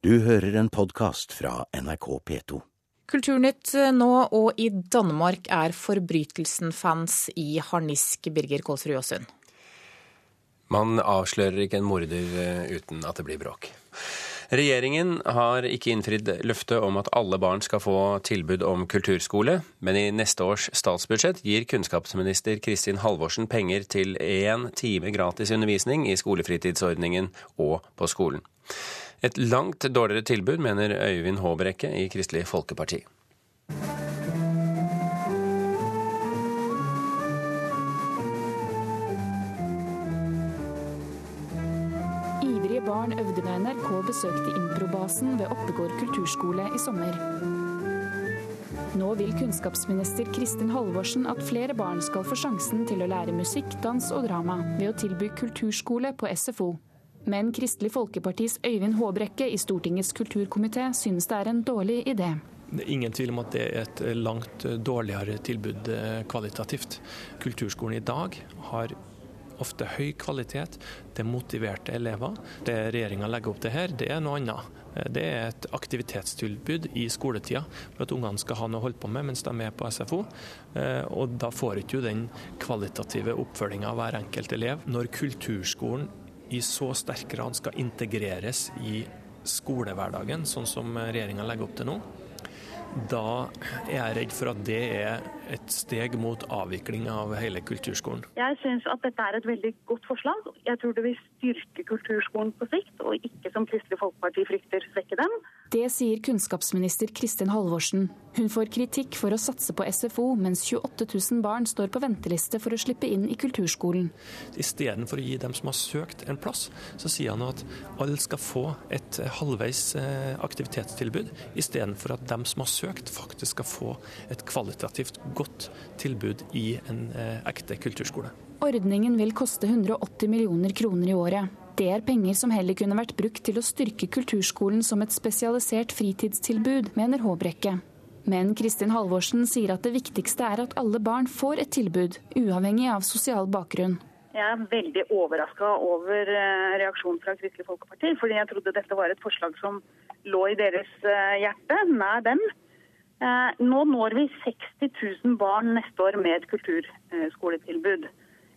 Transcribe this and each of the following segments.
Du hører en podkast fra NRK P2. Kulturnytt nå, og i Danmark er Forbrytelsen-fans i harnisk, Birger Kålsrud Jåsund. Man avslører ikke en morder eh, uten at det blir bråk. Regjeringen har ikke innfridd løftet om at alle barn skal få tilbud om kulturskole, men i neste års statsbudsjett gir kunnskapsminister Kristin Halvorsen penger til én time gratis undervisning i skolefritidsordningen og på skolen. Et langt dårligere tilbud, mener Øyvind Håbrekke i Kristelig Folkeparti. Ivrige barn øvde da NRK besøkte improbasen ved Oppegård kulturskole i sommer. Nå vil kunnskapsminister Kristin Halvorsen at flere barn skal få sjansen til å lære musikk, dans og drama ved å tilby kulturskole på SFO. Men Kristelig Folkepartis Øyvind Håbrekke i Stortingets kulturkomité synes det er en dårlig idé. Det er ingen tvil om at det er et langt dårligere tilbud eh, kvalitativt. Kulturskolen i dag har ofte høy kvalitet. Det er motiverte elever. Det regjeringa legger opp til her, det er noe annet. Eh, det er et aktivitetstilbud i skoletida for at ungene skal ha noe å holde på med mens de er på SFO. Eh, og da får ikke den kvalitative oppfølginga av hver enkelt elev. Når kulturskolen i så sterk grad skal integreres i skolehverdagen, sånn som regjeringa legger opp til nå, da er jeg redd for at det er et steg mot avvikling av hele kulturskolen. Jeg syns at dette er et veldig godt forslag. Jeg tror det vil styrke kulturskolen på sikt, og ikke som Kristelig Folkeparti frykter svekke dem. Det sier kunnskapsminister Kristin Halvorsen. Hun får kritikk for å satse på SFO, mens 28 000 barn står på venteliste for å slippe inn i kulturskolen. Istedenfor å gi dem som har søkt en plass, så sier han at alle skal få et halvveis eh, aktivitetstilbud, istedenfor at dem som har søkt, faktisk skal få et kvalitativt godt tilbud i en eh, ekte kulturskole. Ordningen vil koste 180 millioner kroner i året. Det er penger som heller kunne vært brukt til å styrke kulturskolen som et spesialisert fritidstilbud, mener Håbrekke. Men Kristin Halvorsen sier at det viktigste er at alle barn får et tilbud, uavhengig av sosial bakgrunn. Jeg er veldig overraska over eh, reaksjonen fra Kristelig Folkeparti, fordi jeg trodde dette var et forslag som lå i deres eh, hjerte, nær dem. Eh, nå når vi 60 000 barn neste år med et kulturskoletilbud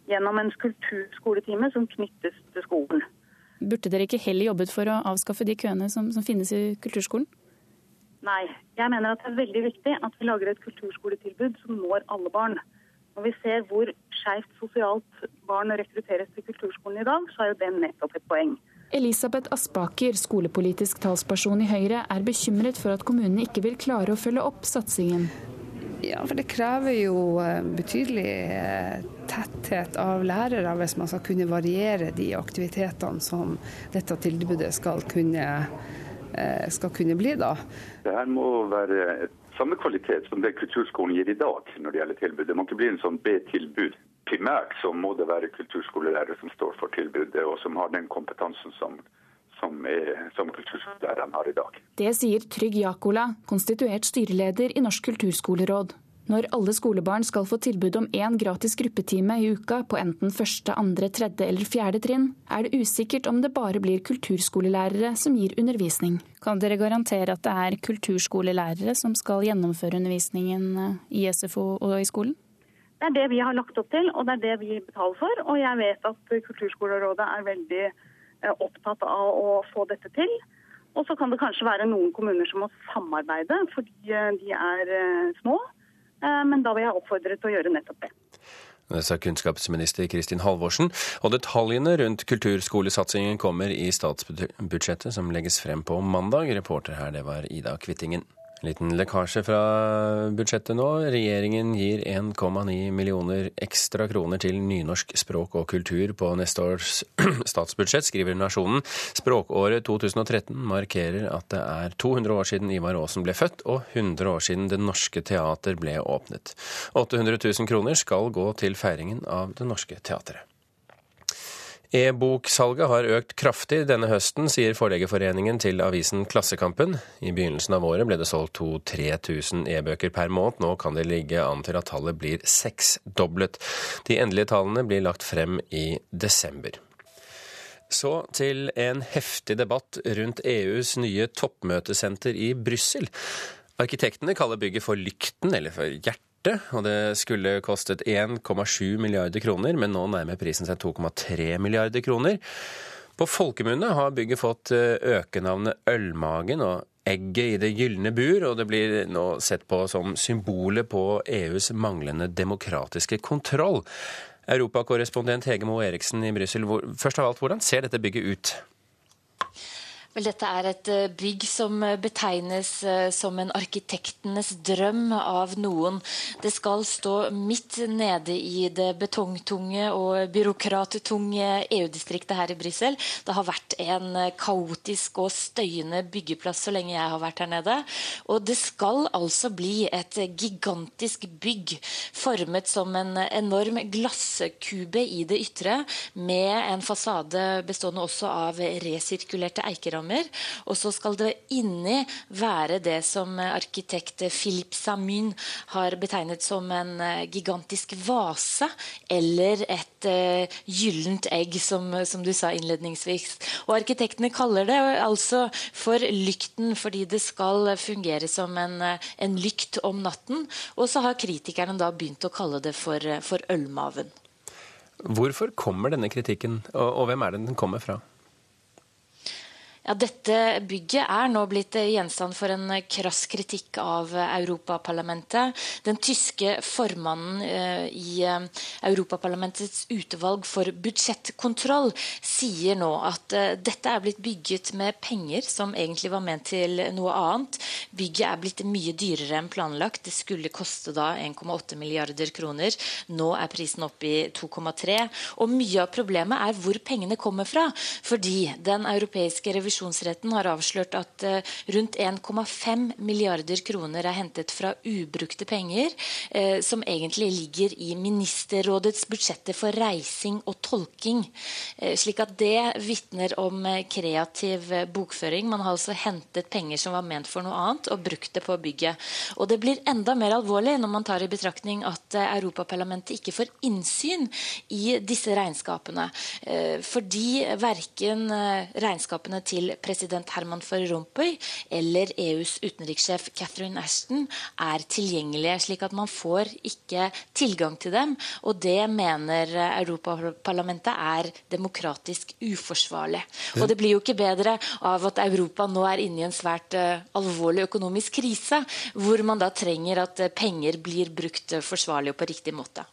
gjennom en kulturskoletime som knyttes til skolen. Burde dere ikke heller jobbet for å avskaffe de køene som, som finnes i kulturskolen? Nei, jeg mener at det er veldig viktig at vi lager et kulturskoletilbud som når alle barn. Når vi ser hvor skeivt sosialt barn rekrutteres til kulturskolen i dag, så er jo det nettopp et poeng. Elisabeth Aspaker, skolepolitisk talsperson i Høyre, er bekymret for at kommunene ikke vil klare å følge opp satsingen. Ja, for det krever jo eh, betydelig eh, tetthet av lærere hvis man skal kunne variere de aktivitetene som dette tilbudet skal kunne, eh, skal kunne bli. da. Det her må være samme kvalitet som det kulturskolen gir i dag når det gjelder tilbud. Det må ikke bli en sånn B-tilbud primært så må det være kulturskolelærere som står for tilbudet, og som har den kompetansen som, som, er, som kulturskolelærerne har i dag. Det sier Trygg Jakola, konstituert styreleder i Norsk kulturskoleråd. Når alle skolebarn skal få tilbud om én gratis gruppetime i uka på enten første, andre, tredje eller fjerde trinn, er det usikkert om det bare blir kulturskolelærere som gir undervisning. Kan dere garantere at det er kulturskolelærere som skal gjennomføre undervisningen i SFO og i skolen? Det er det vi har lagt opp til, og det er det vi betaler for. Og jeg vet at Kulturskolerådet er veldig eh, opptatt av å få dette til. Og så kan det kanskje være noen kommuner som må samarbeide fordi eh, de er eh, små. Men da vil jeg oppfordre til å gjøre nettopp det. Det sa kunnskapsminister Kristin Halvorsen. Og detaljene rundt kulturskolesatsingen kommer i statsbudsjettet som legges frem på mandag. Reporter her, det var Ida Kvittingen. Liten lekkasje fra budsjettet nå. Regjeringen gir 1,9 millioner ekstra kroner til nynorsk språk og kultur på neste års statsbudsjett, skriver Nasjonen. Språkåret 2013 markerer at det er 200 år siden Ivar Aasen ble født, og 100 år siden Det Norske Teater ble åpnet. 800 000 kroner skal gå til feiringen av Det Norske Teatret. E-boksalget har økt kraftig denne høsten, sier Forleggerforeningen til avisen Klassekampen. I begynnelsen av året ble det solgt 2000-3000 e-bøker per måned. Nå kan det ligge an til at tallet blir seksdoblet. De endelige tallene blir lagt frem i desember. Så til en heftig debatt rundt EUs nye toppmøtesenter i Brussel. Arkitektene kaller bygget for Lykten, eller for Hjertet. Og det skulle kostet 1,7 milliarder kroner, men nå nærmer prisen seg 2,3 milliarder kroner. På folkemunne har bygget fått eh, økenavnet Ølmagen og egget i det gylne bur, og det blir nå sett på som symbolet på EUs manglende demokratiske kontroll. Europakorrespondent Hege Moe Eriksen i Brussel, først av alt, hvordan ser dette bygget ut? Vel, dette er et eh, bygg som eh, betegnes eh, som en arkitektenes drøm av noen. Det skal stå midt nede i det betongtunge og byråkrattunge EU-distriktet her i Brussel. Det har vært en kaotisk og støyende byggeplass så lenge jeg har vært her nede. Og det skal altså bli et gigantisk bygg formet som en enorm glasskube i det ytre, med en fasade bestående også av resirkulerte eikerammer rammer. Og så skal det inni være det som arkitekt Philip Samyn har betegnet som en eh, gigantisk vase eller et uh, gyllent egg, som, som, du sa innledningsvis. Og arkitektene kaller det altså for lykten fordi det skal fungere som en, en lykt om natten. Og så har kritikerne da begynt å kalle det for, for ølmaven. Hvorfor kommer denne kritikken, og, og hvem er det den kommer fra? Ja, dette bygget er nå blitt gjenstand for en krass kritikk av Europaparlamentet. Den tyske formannen eh, i eh, Europaparlamentets utvalg for budsjettkontroll sier nå at eh, dette er blitt bygget med penger som egentlig var ment til noe annet. Bygget er blitt mye dyrere enn planlagt. Det skulle koste da 1,8 milliarder kroner. Nå er prisen oppe i 2,3. Og mye av problemet er hvor pengene kommer fra. Fordi den europeiske revisjonen revisjonsretten har avslørt at eh, rundt 1,5 milliarder kroner er hentet fra ubrukte penger, eh, som egentlig ligger i Ministerrådets budsjetter for reising og tolking. Eh, slik at det vitner om kreativ bokføring. Man har altså hentet penger som var ment for noe annet, og brukt det på bygget. Og det blir enda mer alvorlig når man tar i betraktning at Europaparlamentet ikke får innsyn i disse regnskapene. Fordi verken regnskapene til til president Herman van Rompuy eller EUs utenrikssjef Catherine Ashton er tilgjengelige, slik at man får ikke tilgang til dem. Og det mener Europaparlamentet er demokratisk uforsvarlig. Og det blir jo ikke bedre av at Europa nå er inne i en svært uh, alvorlig økonomisk krise, hvor man da trenger at uh, penger blir brukt uh, forsvarlig og på riktig måte.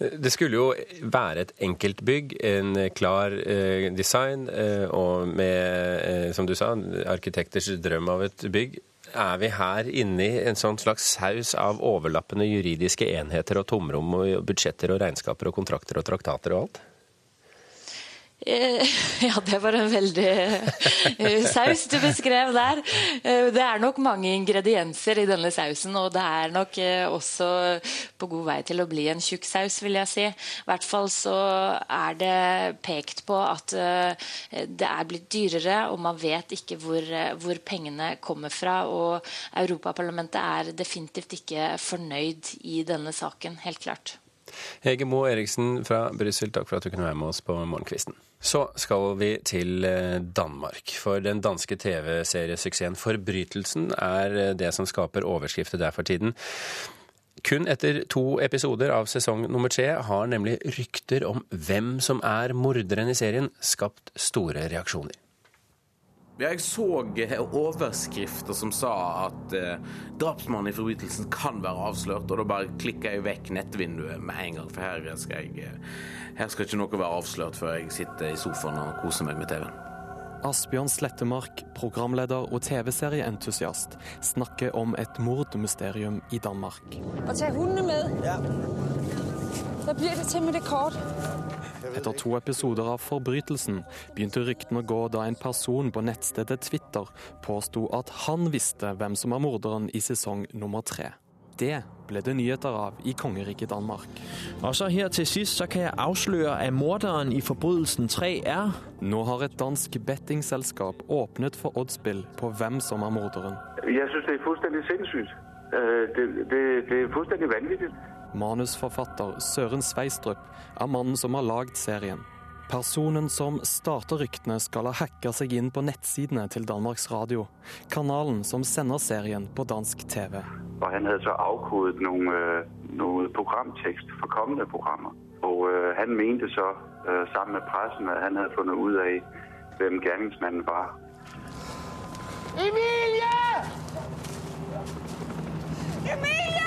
Det skulle jo være et enkelt bygg, en klar eh, design eh, og med, eh, som du sa, arkitekters drøm av et bygg. Er vi her inne i en sånn slags saus av overlappende juridiske enheter og tomrom og budsjetter og regnskaper og kontrakter og traktater og alt? Eh, ja, det var en veldig eh, saus du beskrev der. Eh, det er nok mange ingredienser i denne sausen, og det er nok også på god vei til å bli en tjukk saus, vil jeg si. I hvert fall så er det pekt på at det er blitt dyrere, og man vet ikke hvor, hvor pengene kommer fra. Og Europaparlamentet er definitivt ikke fornøyd i denne saken, helt klart. Hege Moe Eriksen fra Brussel, takk for at du kunne være med oss på Morgenkvisten. Så skal vi til eh, Danmark. For den danske TV-seriesuksessen Forbrytelsen er eh, det som skaper overskrifter der for tiden. Kun etter to episoder av sesong nummer tre har nemlig rykter om hvem som er morderen i serien, skapt store reaksjoner. Jeg så eh, overskrifter som sa at eh, drapsmannen i forbrytelsen kan være avslørt, og da bare klikka jeg vekk nettvinduet med en gang, for her skal, jeg, eh, her skal ikke noe være avslørt før jeg sitter i sofaen og koser meg med TV-en. Asbjørn Slettemark, programleder og TV-serieentusiast, snakker om et mordmysterium i Danmark. Og ta hundene med. Ja. Da blir det temmelig kort. Etter to episoder av Forbrytelsen begynte ryktene å gå da en person på nettstedet Twitter påsto at han visste hvem som er morderen i sesong nummer tre. Det ble det nyheter av i kongeriket Danmark. Og så her til sist så kan jeg avsløre at morderen i Forbrytelsen 3 er Nå har et dansk bettingselskap åpnet for oddspill på hvem som er morderen. Jeg syns det er fullstendig sinnssykt. Øh, det, det, det er fullstendig vanvittig. Manusforfatter Søren Sveistrup er mannen som har lagd serien. Personen som starter ryktene, skal ha hacka seg inn på nettsidene til Danmarks Radio, kanalen som sender serien på dansk TV. Og han hadde så avkodet noen, noen programtekst for kommende programmer. Og øh, han mente så, øh, sammen med pressen, at han hadde funnet ut av hvem gjerningsmannen var. Emilie! Emilie!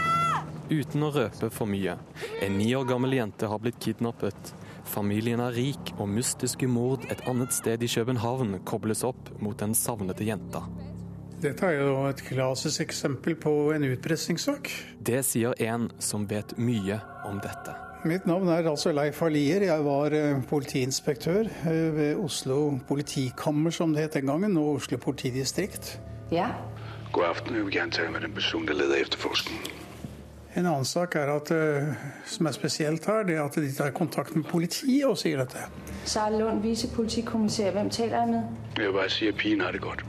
Uten å røpe for mye. En ni år gammel jente har blitt kidnappet. Familien er rik, og mystiske mord et annet sted i København kobles opp mot den savnede jenta. Dette er jo et klassisk eksempel på en utpressingssak. Det sier en som vet mye om dette. Mitt navn er altså Leif Alier. Jeg var eh, politiinspektør eh, ved Oslo politikammer, som det het den gangen, og Oslo politidistrikt. Ja. God aften. Jeg vil gjerne tale med den personen som leder etterforskningen. En annen sak er at, eh, som er spesielt her, det er at de tar kontakt med politiet og sier dette. Sara Lund, visepolitikommissær. Hvem taler jeg med? Jeg vil bare si at pigen har det godt.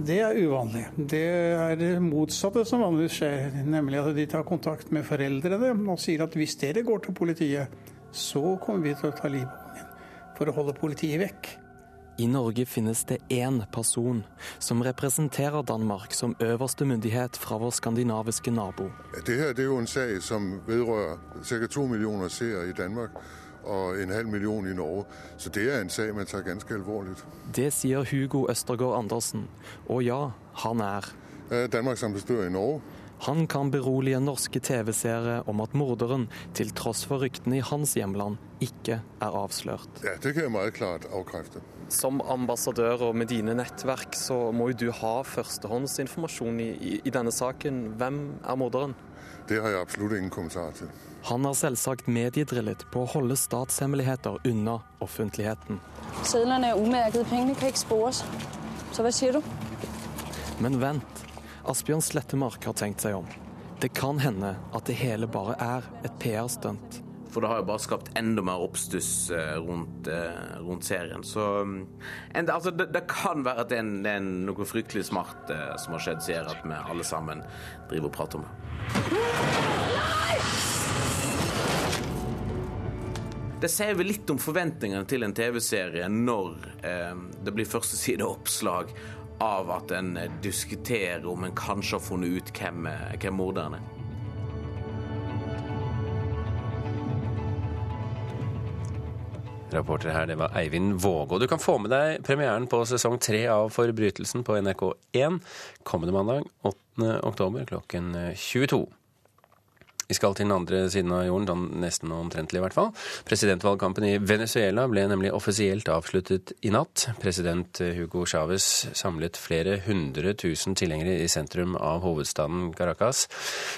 Det er uvanlig. Det er det motsatte som vanligvis skjer. Nemlig at de tar kontakt med foreldrene og sier at hvis dere går til politiet, så kommer vi til å ta livet av ungen. For å holde politiet vekk. I Norge finnes det én person som representerer Danmark som øverste myndighet fra vår skandinaviske nabo. Det her det er jo en sak som vedrører ca. to millioner seere i Danmark og en halv million i Norge. Så det er en sak man tar ganske alvorlig. Det sier Hugo Østergaard Andersen. Og ja, han er Danmarks ambassadør i Norge. Han kan berolige norske TV-seere om at morderen, til tross for ryktene i hans hjemland, ikke er avslørt. Ja, Det kan jeg meget klart avkrefte. Som ambassadør og med dine nettverk, så må jo du ha førstehåndsinformasjon i, i, i denne saken. Hvem er morderen? Det har jeg absolutt ingen kommentar til. Han har selvsagt mediedrillet på å holde statshemmeligheter unna offentligheten. Sedlene er umerket, pengene kan ikke spores. Så hva sier du? Men vent. Asbjørn Slettemark har tenkt seg om. Det kan hende at det hele bare er et PR-stunt. For det har jo bare skapt enda mer oppstuss rundt, rundt serien. Så en, altså, det, det, kan være at det er, noe fryktelig smart som har skjedd, som gjør at vi alle sammen driver og prater om det. Det sier vel litt om forventningene til en TV-serie når eh, det blir førstesideoppslag av at en diskuterer om en kanskje har funnet ut hvem, hvem morderen er. Rapporter her, det var Eivind Våge. Og du kan få med deg premieren på sesong tre av Forbrytelsen på NRK1 kommende mandag 8. oktober klokken 22. Vi skal til den andre siden av jorden, nesten omtrentlig i hvert fall. Presidentvalgkampen i Venezuela ble nemlig offisielt avsluttet i natt. President Hugo Chávez samlet flere hundre tusen tilhengere i sentrum av hovedstaden Caracas.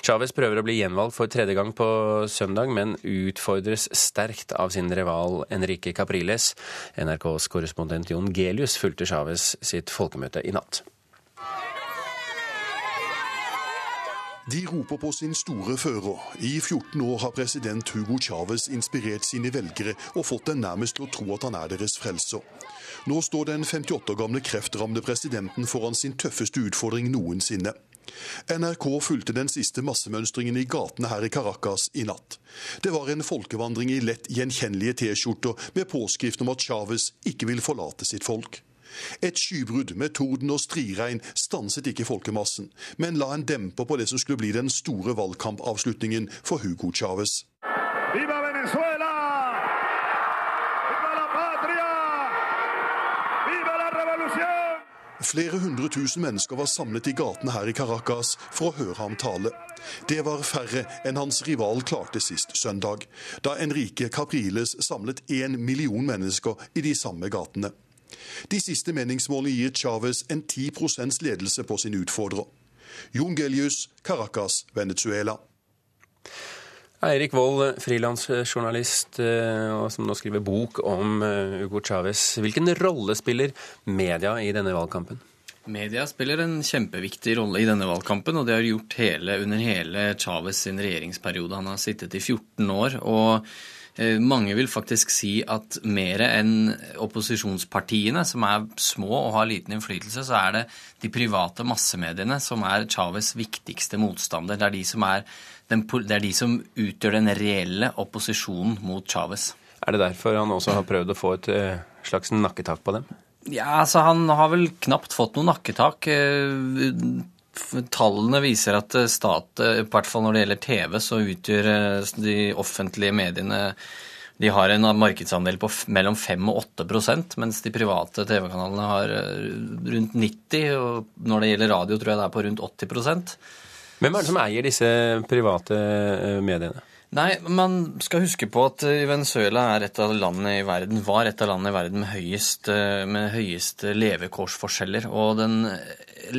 Chávez prøver å bli gjenvalgt for tredje gang på søndag, men utfordres sterkt av sin rival Enrique Capriles. NRKs korrespondent Jon Gelius fulgte Chávez sitt folkemøte i natt. De roper på sin store fører. I 14 år har president Hugo Chávez inspirert sine velgere og fått dem nærmest til å tro at han er deres frelser. Nå står den 58 år gamle kreftrammede presidenten foran sin tøffeste utfordring noensinne. NRK fulgte den siste massemønstringen i gatene her i Caracas i natt. Det var en folkevandring i lett gjenkjennelige T-skjorter med påskrift om at Chávez ikke vil forlate sitt folk. Et skybrudd med torden og striregn stanset ikke folkemassen, men la en demper på det som skulle bli den store valgkampavslutningen for Hugo Chávez. Viva Venezuela! Viva la patria! Viva la revolución! Flere hundre tusen mennesker var samlet i gatene her i Caracas for å høre ham tale. Det var færre enn hans rival klarte sist søndag, da Enrique Capriles samlet én million mennesker i de samme gatene. De siste meningsmålene gir Chávez en 10% ledelse på sin utfordrer. Jon Gelius, Caracas, Venezuela. Eirik Wold, frilansjournalist som nå skriver bok om Hugo Chávez. Hvilken rolle spiller media i denne valgkampen? Media spiller en kjempeviktig rolle i denne valgkampen, og det har gjort hele, under hele Chávez sin regjeringsperiode. Han har sittet i 14 år. og mange vil faktisk si at mer enn opposisjonspartiene, som er små og har liten innflytelse, så er det de private massemediene som er Chávez' viktigste motstander. Det er, de som er den, det er de som utgjør den reelle opposisjonen mot Chávez. Er det derfor han også har prøvd å få et slags nakketak på dem? Ja, altså Han har vel knapt fått noe nakketak. Tallene viser at stat, i hvert fall når det gjelder TV, så utgjør de offentlige mediene de har en markedsandel på mellom 5 og 8% mens de private TV-kanalene har eh, rundt 90 og når det gjelder radio, tror jeg det er på rundt 80 Hvem er det som eier disse private eh, mediene? Nei, Man skal huske på at eh, Venezuela er et av landene i verden, var et av landene i verden med høyest, med høyest levekårsforskjeller. Og den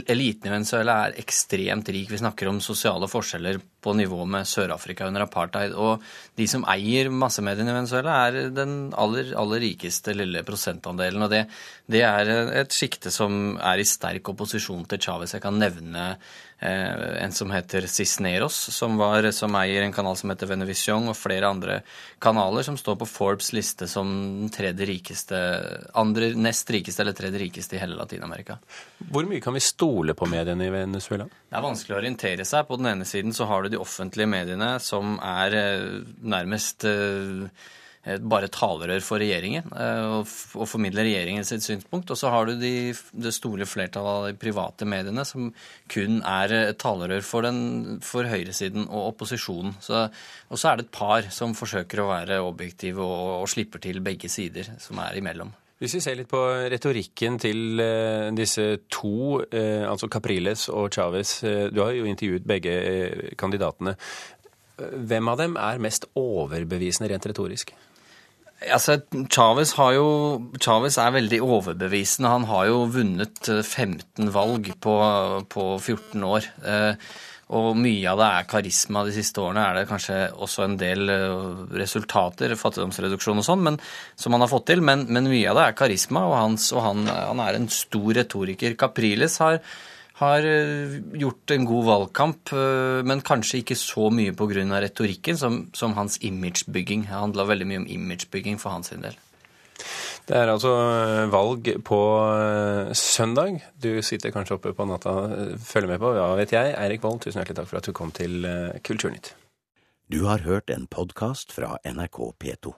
eliten i Venezuela er ekstremt rik. Vi snakker om sosiale forskjeller på nivå med Sør-Afrika under apartheid. Og de som eier massemediene i Venezuela, er den aller, aller rikeste lille prosentandelen. Og det, det er et sjikte som er i sterk opposisjon til Chávez. Jeg kan nevne Eh, en som heter Cisneros, som, var, som, eier en kanal som heter Venevision, og flere andre kanaler som står på Forbes liste som den tredje rikeste, andre, nest rikeste eller tredje rikeste i hele Latin-Amerika. Hvor mye kan vi stole på mediene i Venezuela? Det er vanskelig å orientere seg. På den ene siden så har du de offentlige mediene som er eh, nærmest Eh, bare talerør for regjeringen eh, og, formidler formidler regjeringens synspunkt. Og så har du de, det store flertallet av de private mediene som kun er talerør for, den, for høyresiden og opposisjonen. Så, og så er det et par som forsøker å være objektive og, og slipper til begge sider, som er imellom. Hvis vi ser litt på retorikken til disse to, altså Capriles og Chávez. Du har jo intervjuet begge kandidatene. Hvem av dem er mest overbevisende rent retorisk? Altså, Chávez, er veldig overbevisende. Han har jo vunnet 15 eh, valg på, på 14 år. Eh, og mye av det er karisma. De siste årene er det kanskje også en del eh, resultater, fattigdomsreduksjon og sånn, som han har fått til. Men, men, mye av det er karisma, og, hans, og han, han, er en stor retoriker. Capriles har har eh, gjort en god valgkamp, eh, men kanskje ikke så mye pga. retorikken som, som hans imagebygging. Det handla veldig mye om imagebygging for hans del. Det er altså eh, valg på søndag. Du sitter kanskje oppe på natta, følger med på, hva vet jeg. Eirik Wold, tusen hjertelig takk for at du kom til Kulturnytt. Du har hørt en podkast fra NRK P2.